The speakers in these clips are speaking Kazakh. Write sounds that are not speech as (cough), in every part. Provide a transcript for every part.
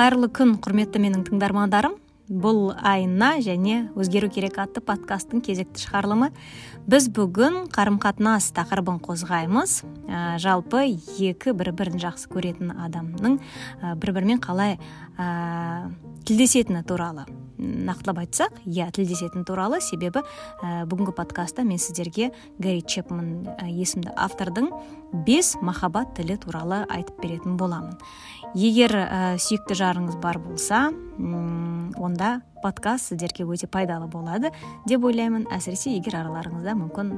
кайырлуу күн курметтүү менин тыңдармандарым. Бул айна және өзгерүү керек атты подкасттын кезекти чыгарылымы биз бүгүн карым катнаш такырыбын козгоймуз жалпы эки бири бирин жакшы көретін адамдын бири бири менен калай тилдешетини тууралуу нактылап айтсак иә тилдешетини тууралуу себеби бүгүнкү подкастта мен сиздерге гарри чепман эсимдүү автордун беш махабат тили тууралуу айтып беретін боламын. Эгер сүйүктүү жарыңыз бар болса онда подкаст сиздерге өте пайдалуу болот деп ойлоймун әсіресе эгер араларыңызда мүмкүн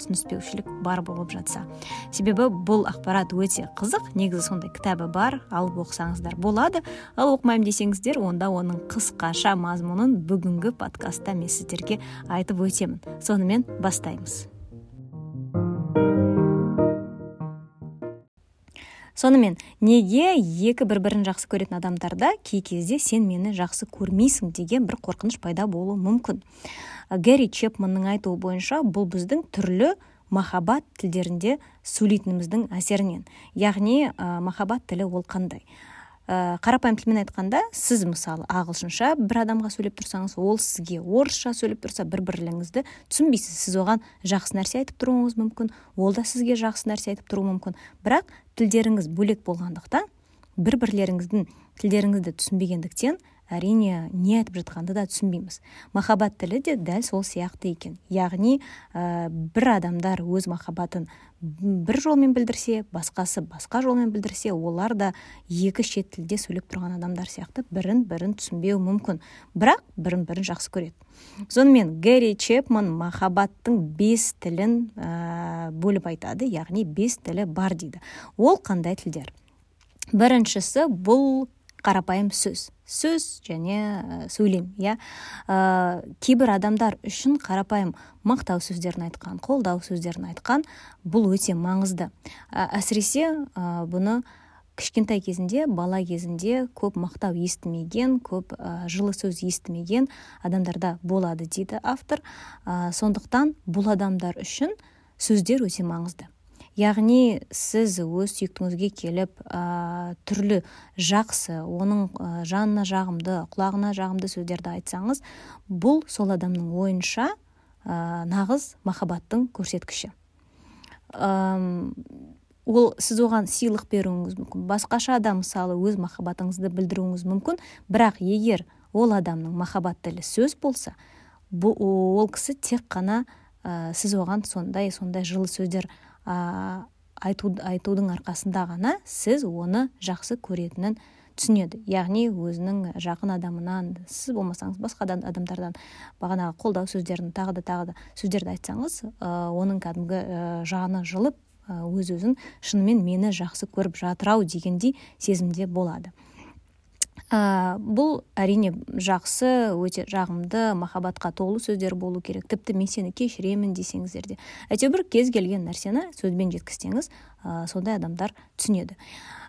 түсүнүшпөушүлүк бар болуп жатса. Себеби бул акпарат өте кызык негизи сондай китабы бар алып окусаңыздар болот ал окумайм десеңиздер онда онун кыскача мазмунун бүгүнкү подкастта мен сиздерге айтып өтемин сону менен баштайбыз сонымен неге эки бири бирин жакшы көрөтүн адамдарда кей кезде сен мени жакшы көрмөйсүң деген бир коркунуч пайда болуу мүмкүн гарри чепмандын айтуу боюнча бул биздин түрлүү махабат тилдеринде сүйлөйтүнүбүздүн әсеринен яғни махабат тили ол кандай Карапайым тил менен айтканда сиз мисалы агылшынча бир адамга сүйлөп турсаңыз ол сизге орусча сөйлөп турса бири бириңизди түшүнбөйсүз сиз ага жакшы нерсе айтып турууңуз мүмкүн ол да сизге жакшы нерсе айтып туруу мүмкүн бирок тилдериңиз бөлөк болгондуктан бири бирлериңиздин тилдериңизди түшүнбөгөндүктен әрине не айтып жатқанды да түсінбейміз. Махаббат тілі де дәл сол сияқты екен. Яғни ә, бір адамдар өз махаббатын бір жолмен білдірсе басқасы басқа жолмен білдірсе олар да екі шет тілде сөйлеп тұрған адамдар сияқты бірін бірін түсінбеуі мүмкін. Бірақ бірін бірін жақсы көреді. Сонымен гэри чепман махаббаттың бес тілін ә, бөліп айтады. Яғни бес тілі бар дейді. Ол қандай тілдер? Біріншісі бұл қарапайым сөз. Сөз және э, сөйлем иә? Э, кейбір адамдар үшін қарапайым мақтау сөздерін айтқан қолдау сөздерін айтқан бұл өте маңызды. Әсіресе бұны кішкентай кезінде бала кезінде көп мақтау естімеген көп жылы сөз естімеген адамдарда болады дейді автор. Сондықтан бұл адамдар үшін сөздер өте маңызды. Яғни сіз өз сүйіктіңізге келіп ә, түрлі жақсы оның жанына жағымды құлағына жағымды сөздерді айтсаңыз бұл сол адамның ойынша ә, нағыз махаббаттың көрсеткіші. Ол сіз оған сыйлық беруіңіз мүмкін басқаша да мысалы өз махаббатыңызды білдіруіңіз мүмкін. Бірақ егер ол адамның махаббат тілі сөз болса бұл, ол кісі тек қана ә, сіз оған сондай сондай жылы сөздер айту, айтудың арқасында ғана сіз оны жақсы көретінін түсінеді. Яғни өзінің жақын адамынан сіз болмасаңыз басқа адамдардан бағанағы қолдау сөздерін тағы да тағы да сөздерді айтсаңыз ә, оның кәдімгі ә, жаны жылып өз өзін шынымен мені жақсы көріп жатыр ау дегендей сезімде болады. Ә, бұл әрине жақсы өте жағымды махаббатқа толы сөздер болу керек. Тіпті мен сені кешіремін десеңіздер де. Әйтеуір кез келген нәрсені сөзбен жеткізсеңіз ә, сондай адамдар түсінеді.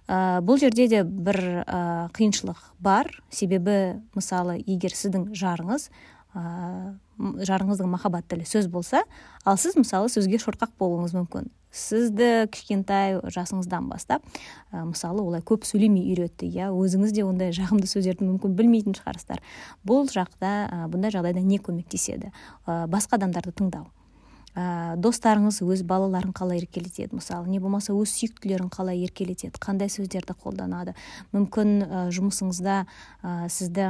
Ә, бұл жерде де бір ә, қиыншылық бар. Себебі мысалы егер сіздің жарыңыз ә, жарыңыздың махаббат тілі сөз болса ал сіз мысалы сөзге шорқақ болуыңыз мүмкін. Сізді кішкентай жасыңыздан бастап ә, мысалы олай көп сөйлемей үйретті иә өзіңіз де ондай жағымды сөздерді мүмкін білмейтін шығарсыздар. Бұл жақта ә, бұндай жағдайда не көмектеседі? Ә, басқа адамдарды тыңдау. Ә, достарыңыз өз балаларын қалай еркелетеді? Мысалы не болмаса өз сүйіктілерін қалай еркелетеді? Қандай сөздерді қолданады? Мүмкін ә, жұмысыңызда ә, сізді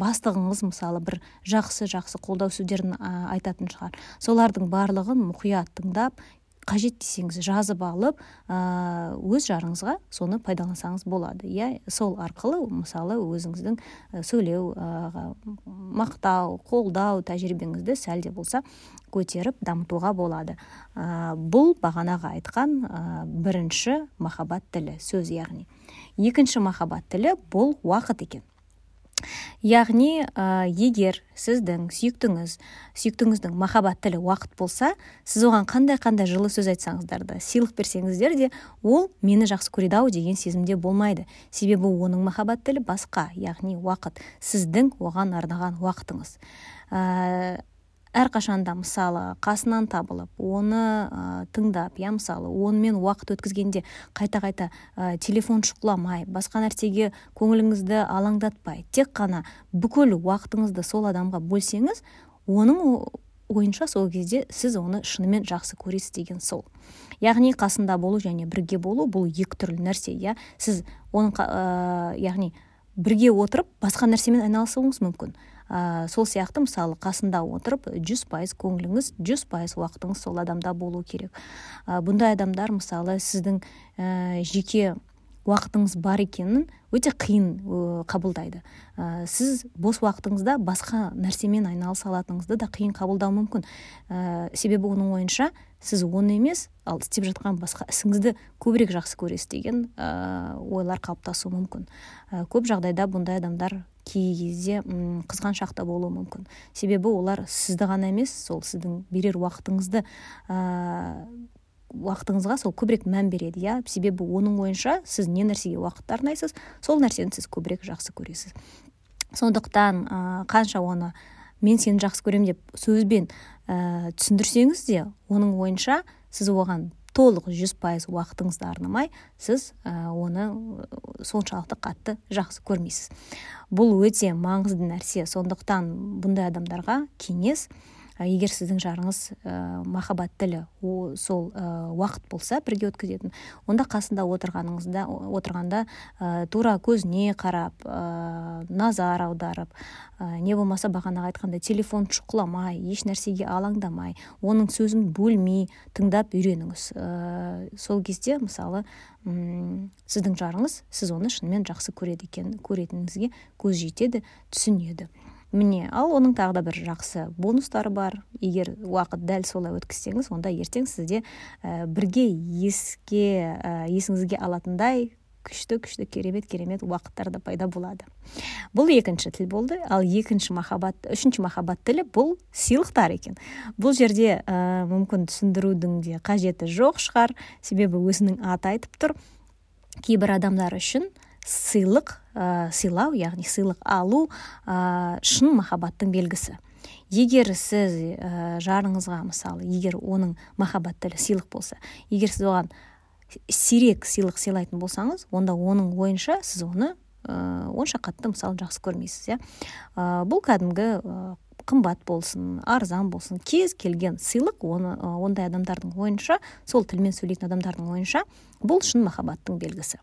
бастығыңыз мысалы бір жақсы жақсы қолдау сөздерін ә, айтатын шығар. Солардың барлығын мұқият тыңдап қажет десеңіз жазып алып өз жарыңызға соны пайдалансаңыз болады. Иә сол арқылы мысалы өзіңіздің сөйлеу мақтау қолдау тәжірибеңізді сәл де болса көтеріп дамытуға болады. Бұл бағанағы айтқан бірінші махаббат тілі сөз яғни. Екінші махаббат тілі бұл уақыт екен. Яғни ә, егер сіздің сүйіктіңіз сүйіктіңіздің махаббат тілі уақыт болса сіз оған қандай қандай жылы сөз айтсаңыздар да сыйлық берсеңіздер де ол мені жақсы көреді ау деген сезімде болмайды. Себебі оның махаббат тілі басқа яғни уақыт сіздің оған арнаған уақытыңыз. Ә, әрқашанда мысалы қасынан табылып оны ә, тыңдап иә мысалы онымен уақыт өткізгенде қайта қайта ә, телефон шұқыламай басқа нәрсеге көңіліңізді алаңдатпай тек қана бүкіл уақытыңызды сол адамға бөлсеңіз оның ойынша сол кезде сіз оны шынымен жақсы көресіз деген сол. Яғни қасында болу және бірге болу бұл екі түрлі нәрсе иә. Сіз оның ә, яғни бірге отырып басқа нәрсемен айналысуыңыз мүмкін. Ә, сол сияқты мысалы қасында отырып жүз пайыз көңіліңіз жүз пайыз уақытыңыз сол адамда болу керек. Ә, бұндай адамдар мысалы сіздің ә, жеке уақытыңыз бар екенін өте қиын қабылдайды. Ә, сіз бос уақытыңызда басқа нәрсемен айналыса алатыныңызды да қиын қабылдау мүмкін. Ә, себебі оның ойынша сіз оны емес ал істеп жатқан басқа ісіңізді көбірек жақсы көресіз деген ә, ойлар қалыптасуы мүмкін. Ә, көп жағдайда бұндай адамдар кей кезде қызған шақта болуы мүмкін. Себебі олар сізді ғана емес сол сіздің берер уақытыңызды уақытыңызға сол көбірек мән береді иә? Себебі оның ойынша сіз не нәрсеге уақытты арнайсыз сол нәрсені сіз көбірек жақсы көресіз. Сондықтан ә, қанша оны мен сені жақсы көремін деп сөзбен ә, түсіндірсеңіз де оның ойынша сіз оған толық жүз пайыз уақытыңызды арнамай сіз ә, оны соншалықты қатты жақсы көрмейсіз. Бұл өте маңызды нәрсе. Сондықтан бұндай адамдарға кеңес егер сіздің жарыңыз ә, махаббат тілі о, сол ә, уақыт болса бірге өткізетін онда қасында отырғаныңызда отырғанда ә, тура көзіне қарап ә, назар аударып ә, не болмаса бағанағы айтқандай телефон шұқыламай еш нәрсеге алаңдамай оның сөзін бөлмей тыңдап үйреніңіз. Ә, сол кезде мысалы сіздің жарыңыз сіз оны шынымен жақсы көреді екен көретініңізге көз жетеді түсінеді. Міне ал оның тағы да бір жақсы бонустары бар. Егер уақыт дәл солай өткізсеңіз онда ертең сізде ә, бірге еске ә, есіңізге алатындай күшті күшті керемет керемет уақыттар да пайда болады. Бұл екінші тіл болды ал екінші махаббат үшінші махаббат тілі бұл сыйлықтар екен. Бұл жерде ә, мүмкін түсіндірудің де қажеті жоқ шығар. Себебі өзінің аты айтып тұр. Кейбір адамдар үшін сыйлық ә, сыйлау яғни сыйлық алу ә, шын махаббаттың белгісі. Егер сіз ә, жарыңызға мысалы егер оның махаббат тілі сыйлық болса егер сіз оған сирек сыйлық сыйлайтын болсаңыз онда оның ойынша сіз оны ә, онша қатты мысалы жақсы көрмейсіз иә. Ә, бұл кәдімгі ә, қымбат болсын арзан болсын кез келген сыйлық оны ондай адамдардың ойынша сол тілмен сөйлейтін адамдардың ойынша бұл шын махаббаттың белгісі.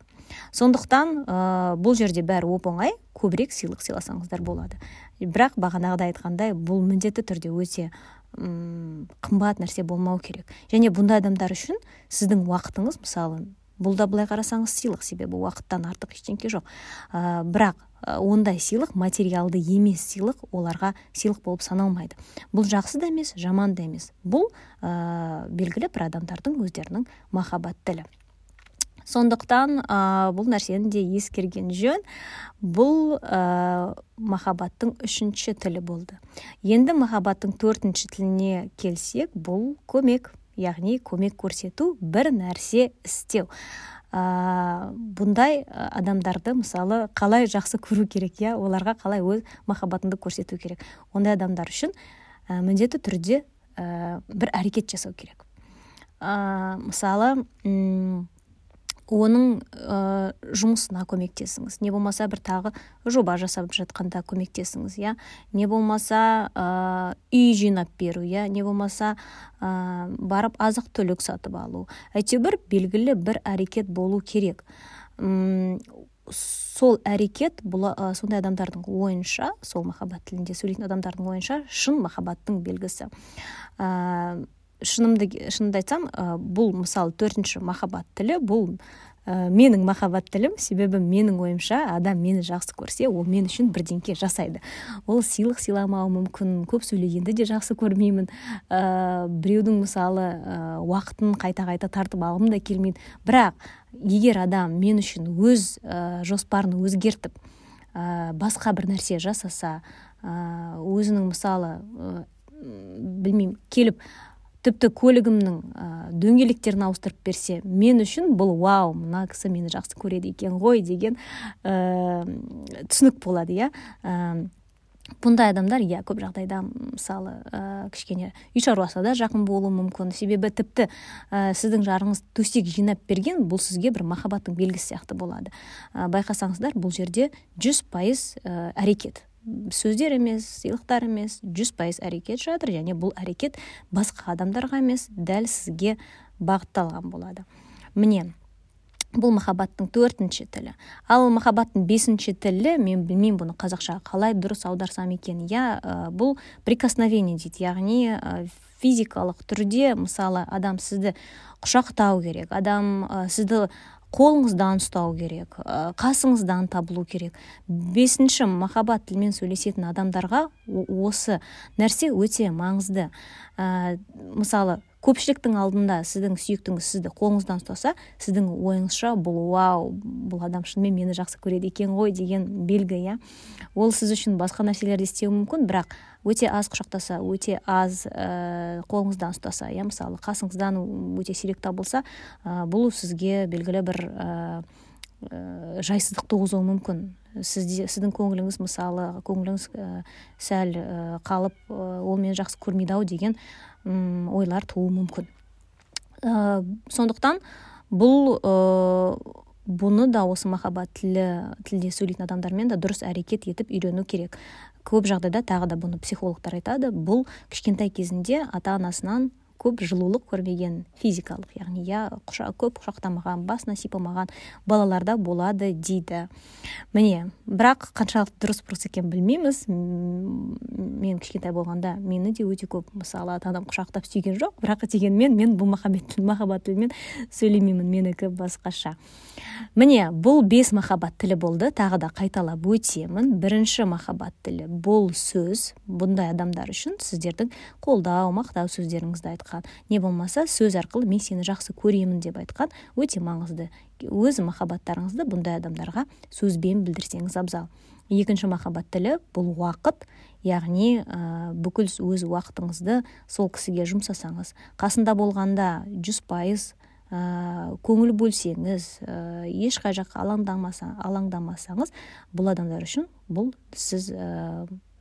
Сондықтан ә, бұл жерде бәрі оп оңай көбірек сыйлық сыйласаңыздар болады. Бірақ бағанағыдай айтқандай бұл міндетті түрде өте ұм, қымбат нәрсе болмау керек. Және бұндай адамдар үшін сіздің уақытыңыз мысалы бұл да былай қарасаңыз сыйлық себебі уақыттан артық ештеңке жоқ. Ә, бірақ ондай сыйлық материалды емес сыйлық оларға сыйлық болып саналмайды. Бұл жақсы да емес жаман да емес. Бұл ә, белгілі бір адамдардың өздерінің махаббат тілі. Сондықтан ә, бұл нәрсені де ескерген жөн. Бұл ә, махаббаттың үшінші тілі болды. Енді махаббаттың төртінші тіліне келсек бұл көмек яғни көмек көрсету бір нәрсе істеу. Ә, бұндай адамдарды мысалы қалай жақсы көру керек иә? оларға қалай өз махаббатыңды көрсету керек? ондай адамдар үшін ә, міндетті түрде ә, бір әрекет жасау керек. Ә, мысалы оның ә, жұмысына көмектесіңіз. Не болмаса бір тағы жоба жасап жатқанда көмектесіңіз иә. Не болмаса ә, үй жинап беру иә. Не болмаса ә, барып азық түлік сатып алу. Әйтеуір белгілі бір әрекет болу керек. Үм, сол әрекет бұл ә, сондай адамдардың ойынша сол махаббат тілінде сөйлейтін адамдардың ойынша шын махаббаттың белгісі. Ә, шынымды шынымды айтсам ә, бұл мысалы төртінші махаббат тілі бұл ә, менің махаббат тілім. Себебі менің ойымша адам мені жақсы көрсе ол мен үшін бірдеңке жасайды. Ол сыйлық сыйламауы мүмкін көп сөйлегенді де жақсы көрмеймін. Ә, біреудің мысалы ә, уақытын қайта қайта тартып алғым да келмейді. Бірақ егер адам мен үшін өз ә, жоспарын өзгертіп ә, басқа бір нәрсе жасаса ә, өзінің мысалы ә, білмеймін келіп тіпті көлігімнің ә, дөңгелектерін ауыстырып берсе мен үшін бұл вау мына кісі мені жақсы көреді екен ғой деген ә, түсінік болады иә? Бұндай адамдар иә көп жағдайда мысалы ә, кішкене үй шаруасына да жақын болуы мүмкін. Себебі тіпті ә, сіздің жарыңыз төсек жинап берген бұл сізге бір махаббаттың белгісі сияқты болады. Ә, байқасаңыздар бұл жерде жүз пайыз әрекет. Сөздер емес сыйлықтар емес жүз пайыз әрекет жатыр. Және бұл әрекет басқа адамдарға емес дәл сізге бағытталған болады. Міне бұл махаббаттың төртінші тілі. Ал махаббаттың бесінші тілі мен білмеймін бұны қазақшаға қалай дұрыс аударсам екен? Иә бұл прикосновение дейді. Яғни физикалық түрде мысалы адам сізді құшақтау керек. Адам сізді қолыңыздан ұстау керек қасыңыздан табылу керек. Бесінші махаббат тілмен сөйлесетін адамдарға осы нәрсе өте маңызды. Ә, мысалы көпшіліктің алдында сіздің сүйіктіңіз сізді қолыңыздан ұстаса сіздің ойыңызша бұл вау бұл адам шынымен мені жақсы көреді екен ғой деген белгі иә? Ол сіз үшін басқа нәрселерді істеуі мүмкін бірақ өте аз құшақтаса өте аз ә, қолыңыздан ұстаса иә? Мысалы қасыңыздан өте сирек табылса ә, бұл сізге белгілі бір ә, жайсыздық туғызуы мүмкін. Сізде сіздің көңіліңіз мысалы көңіліңіз ә, сәл ә, қалып ә, ол мені жақсы көрмейді ау деген ойлар тууы мүмкін. Ә, сондықтан бұл ә, бұны да осы махаббат тілі тілде сөйлейтін адамдармен да дұрыс әрекет етіп үйрену керек. Көп жағдайда тағы да бұны психологтар айтады. Бұл кішкентай кезінде ата анасынан көп жылулық көрмеген физикалық яғни иә құша, көп құшақтамаған басына сипамаған балаларда болады дейді. Міне бірақ қаншалықты дұрыс бұрыс екенін білмейміз. Мен кішкентай болғанда мені де өте көп мысалы ата анам құшақтап сүйген жоқ бірақ дегенмен мен бұл махаббат тілімен сөйлемеймін менікі басқаша. Міне бұл бес махаббат тілі болды тағы да қайталап өтемін. Бірінші махаббат тілі бұл сөз. Бұндай адамдар үшін сіздердің қолдау мақтау сөздеріңізді айтқан не болмаса сөз арқылы мен сені жақсы көремін деп айтқан өте маңызды. Өз махаббаттарыңызды бұндай адамдарға сөзбен білдірсеңіз абзал. Екінші махаббат тілі бұл уақыт. Яғни ә, бүкіл өз уақытыңызды сол кісіге жұмсасаңыз. Қасында болғанда жүз пайыз ә, көңіл бөлсеңіз ә, ешқай жаққа алаңдамаса, алаңдамасаңыз бұл адамдар үшін бұл сіз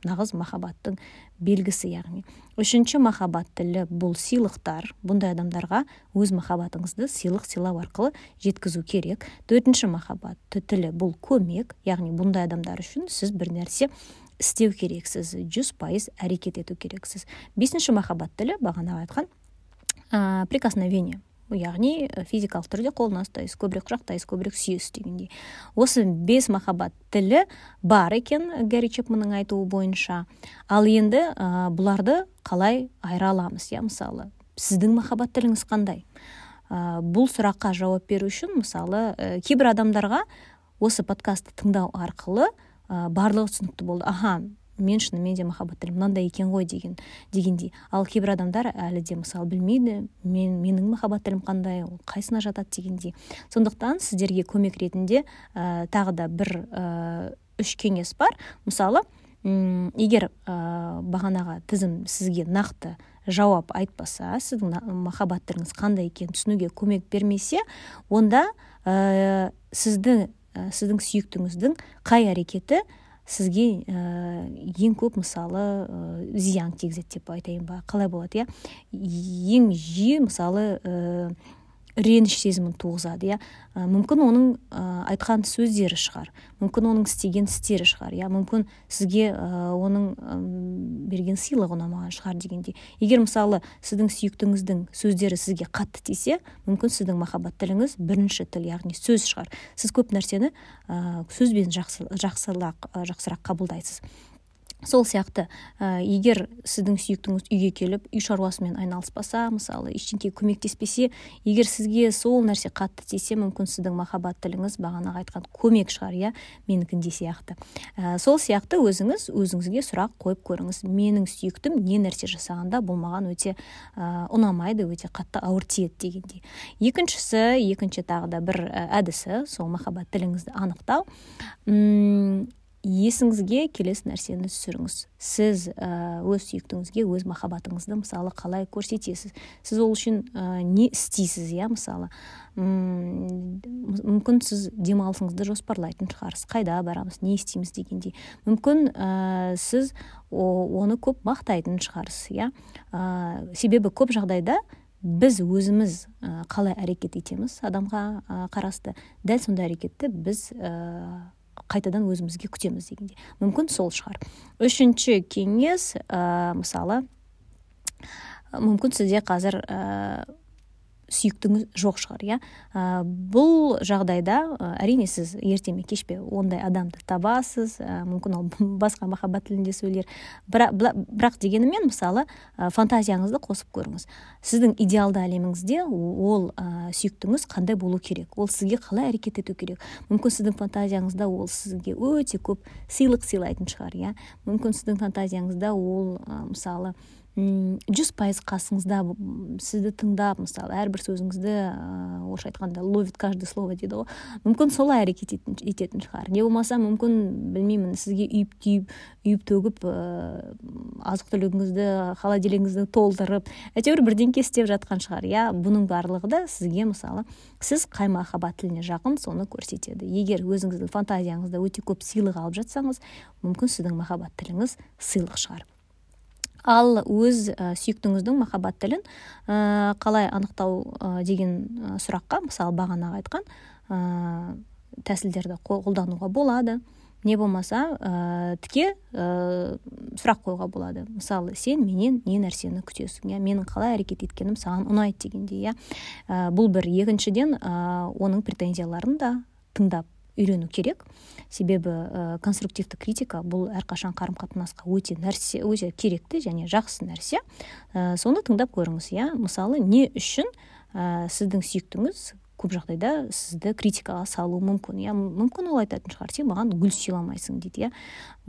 нағыз махаббаттың белгісі яғни. Үшінші махаббат тілі бұл сыйлықтар. Бұндай адамдарға өз махаббатыңызды сыйлық сыйлау арқылы жеткізу керек. Төртінші махаббат тілі бұл көмек. Яғни бұндай адамдар үшін сіз бір нәрсе істеу керексіз жүз пайыз әрекет ету керексіз. Бесінші махаббат тілі бағанағы айтқан ә, прикосновение. Яғни физикалық түрде қолына ұстайсыз көбірек құшақтайсыз көбірек сүйесіз дегендей. Осы бес махаббат тілі бар екен гарри чепманның айтуы бойынша. Ал енді ә, бұларды қалай айыра аламыз? Иә мысалы сіздің махаббат тіліңіз қандай? Ә, бұл сұраққа жауап беру үшін мысалы ә, кейбір адамдарға осы подкастты тыңдау арқылы ә, барлығы түсінікті болды. Аха мен шынымен де махаббат мынандай екен ғой деген дегендей. Ал кейбір адамдар әлі де мысалы білмейді мен менің махаббат тілім қандай ол қайсына жатады дегендей. Сондықтан сіздерге көмек ретінде ә, тағы да бір ә, үш кеңес бар. Мысалы егер ә, бағанағы тізім сізге нақты жауап айтпаса сіздің махаббат тіліңіз қандай екенін түсінуге көмек бермесе онда ә, сіздің ә, сіздің сүйіктіңіздің қай әрекеті сізге ә, ең көп мысалы ә, зиян тигізеді деп айтайын ба? Қалай болады иә? Ең жиі мысалы ә, реніш сезімін туғызады иә? Мүмкін оның айтқан сөздері шығар мүмкін оның істеген істері шығар иә? Мүмкін сізге оның берген сыйлығы ұнамаған шығар дегендей. Егер мысалы сіздің сүйіктіңіздің сөздері сізге қатты тисе мүмкін сіздің махаббат тіліңіз бірінші тіл яғни сөз шығар. Сіз көп нәрсені сөзбен жақсы, жақсылақ, жақсырақ қабылдайсыз. Сол сияқты ә, егер сіздің сүйіктіңіз үйге келіп үй шаруасымен айналыспаса мысалы ештеңе көмектеспесе егер сізге сол нәрсе қатты тисе мүмкін сіздің махаббат тіліңіз бағанағы айтқан көмек шығар иә менікіндей сияқты. Ә, сол сияқты өзіңіз өзіңізге сұрақ қойып көріңіз. Менің сүйіктім не нәрсе жасағанда бұл маған өте ә, ұнамайды өте қатты ауыр тиеді дегендей. Екіншісі екінші тағы да бір әдісі сол махаббат тіліңізді анықтау. Есіңізге келесі нәрсені түсіріңіз. Сіз өз сүйіктіңізге өз махаббатыңызды мысалы қалай көрсетесіз? Сіз ол үшін ә, не істейсіз иә мысалы? Мүмкін сіз демалысыңызды жоспарлайтын шығарсыз қайда барамыз не істейміз дегендей. Мүмкін ә, сіз оны көп мақтайтын шығарсыз иә? Ә, себебі көп жағдайда біз өзіміз қалай әрекет етеміз адамға қарасты. Дәл сондай әрекетті біз қайтадан өзімізге күтеміз дегендей. Мүмкін сол шығар. Үшінші кеңес ә, мысалы мүмкін сізде қазір сүйіктіңіз жоқ шығар иә? Бұл жағдайда әрине сіз ерте ме кеш пе ондай адамды табасыз ә, мүмкін ол (laughs) басқа махаббат тілінде сөйлер. Бірақ, бірақ дегенімен мысалы ә, фантазияңызды қосып көріңіз. Сіздің идеалды әлеміңізде ол ә, сүйіктіңіз қандай болу керек? Ол сізге қалай әрекет ету керек? Мүмкін сіздің фантазияңызда ол сізге өте көп сыйлық сыйлайтын шығар иә? Мүмкін сіздің фантазияңызда ол ә, мысалы жүз пайыз қасыңызда сізді тыңдап мысалы әрбір сөзіңізді ыыы орысша айтқанда ловит каждое слово дейді ғой. Мүмкін солай әрекет ететін шығар. Не болмаса мүмкін білмеймін сізге үйіп түйіп үйіп төгіп ыыы азық түлігіңізді холодильнигіңізді толтырып әйтеуір бірдеңке істеп жатқан шығар. Иә бұның барлығы да сізге мысалы сіз қай махаббат тіліне жақын соны көрсетеді. Егер өзіңіздің фантазияңызда өте көп сыйлық алып жатсаңыз мүмкін сіздің махаббат тіліңіз сыйлық шығар. Ал өз ә, сүйіктіңіздің махаббат тілін ә, қалай анықтау ә, деген сұраққа мысалы бағанағы айтқан тәсілдерді қолдануға болады. Не болмаса ә, тіке ә, сұрақ қоюға болады. Мысалы сен менен не нәрсені күтесің иә? Менің қалай әрекет еткенім саған ұнайды дегендей иә? Ә, бұл бір. Екіншіден ә, оның претензияларын да тыңдап үйрену керек. Себебі ә, конструктивті критика бұл әрқашан қарым қатынасқа өте нәрсе өте керекті және жақсы нәрсе. Ә, соны тыңдап көріңіз. Иә мысалы не үшін ә, сіздің сүйіктіңіз көп жағдайда сізді критикаға салуы мүмкін? Иә мүмкін ол айтатын шығар. Сен маған гүл сыйламайсың дейді иә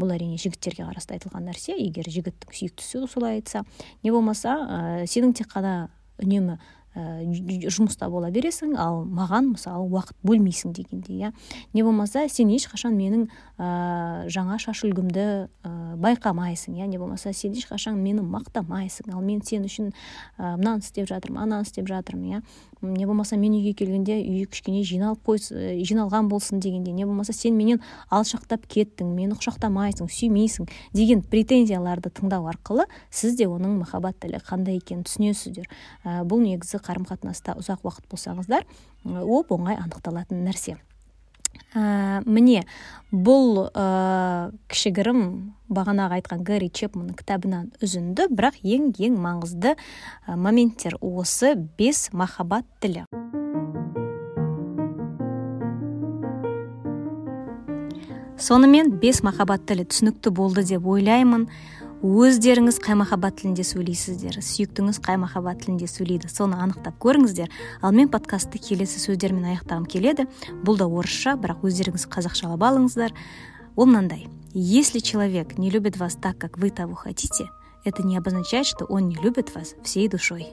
бұл әрине жігіттерге қарасты айтылған нәрсе. Егер жігіттің сүйіктісі солай айтса не болмаса ә, сенің тек қана үнемі жұмыста бола бересің ал маған мысалы уақыт бөлмейсің дегендей иә. Не болмаса сен ешқашан менің ә, жаңа шаш үлгімді ә, байқамайсың иә. Не болмаса сен ешқашан мені мақтамайсың ал мен сен үшін ә, мынаны істеп жатырмын ананы істеп жатырмын иә. Не болмаса мен үйге келгенде үй кішкене жиналып қой жиналған болсын дегенде не болмаса сен менен алшақтап кеттің мені құшақтамайсың сүймейсің деген претензияларды тыңдау арқылы сіз де оның махаббат тілі қандай екенін түсінесіздер. Ә, бұл негізі қарым қатынаста ұзақ уақыт болсаңыздар оп оңай анықталатын нәрсе. Ә, міне бұл ә, кішігірім бағанағы айтқан гэри чепманның кітабынан үзінді бірақ ең ең маңызды моменттер осы бес махаббат тілі сонымен бес махаббат тілі түсінікті болды деп ойлаймын. Өздеріңіз қай махаббат тілінде сөйлейсіздер сүйіктіңіз қай махаббат тілінде сөйлейді соны анықтап көріңіздер. Ал мен подкастты келесі сөздермен аяқтағым келеді. Бұл да орысша бірақ өздеріңіз қазақшалап алыңыздар. Ол мынандай. Если человек не любит вас так как вы того хотите это не обозначает что он не любит вас всей душой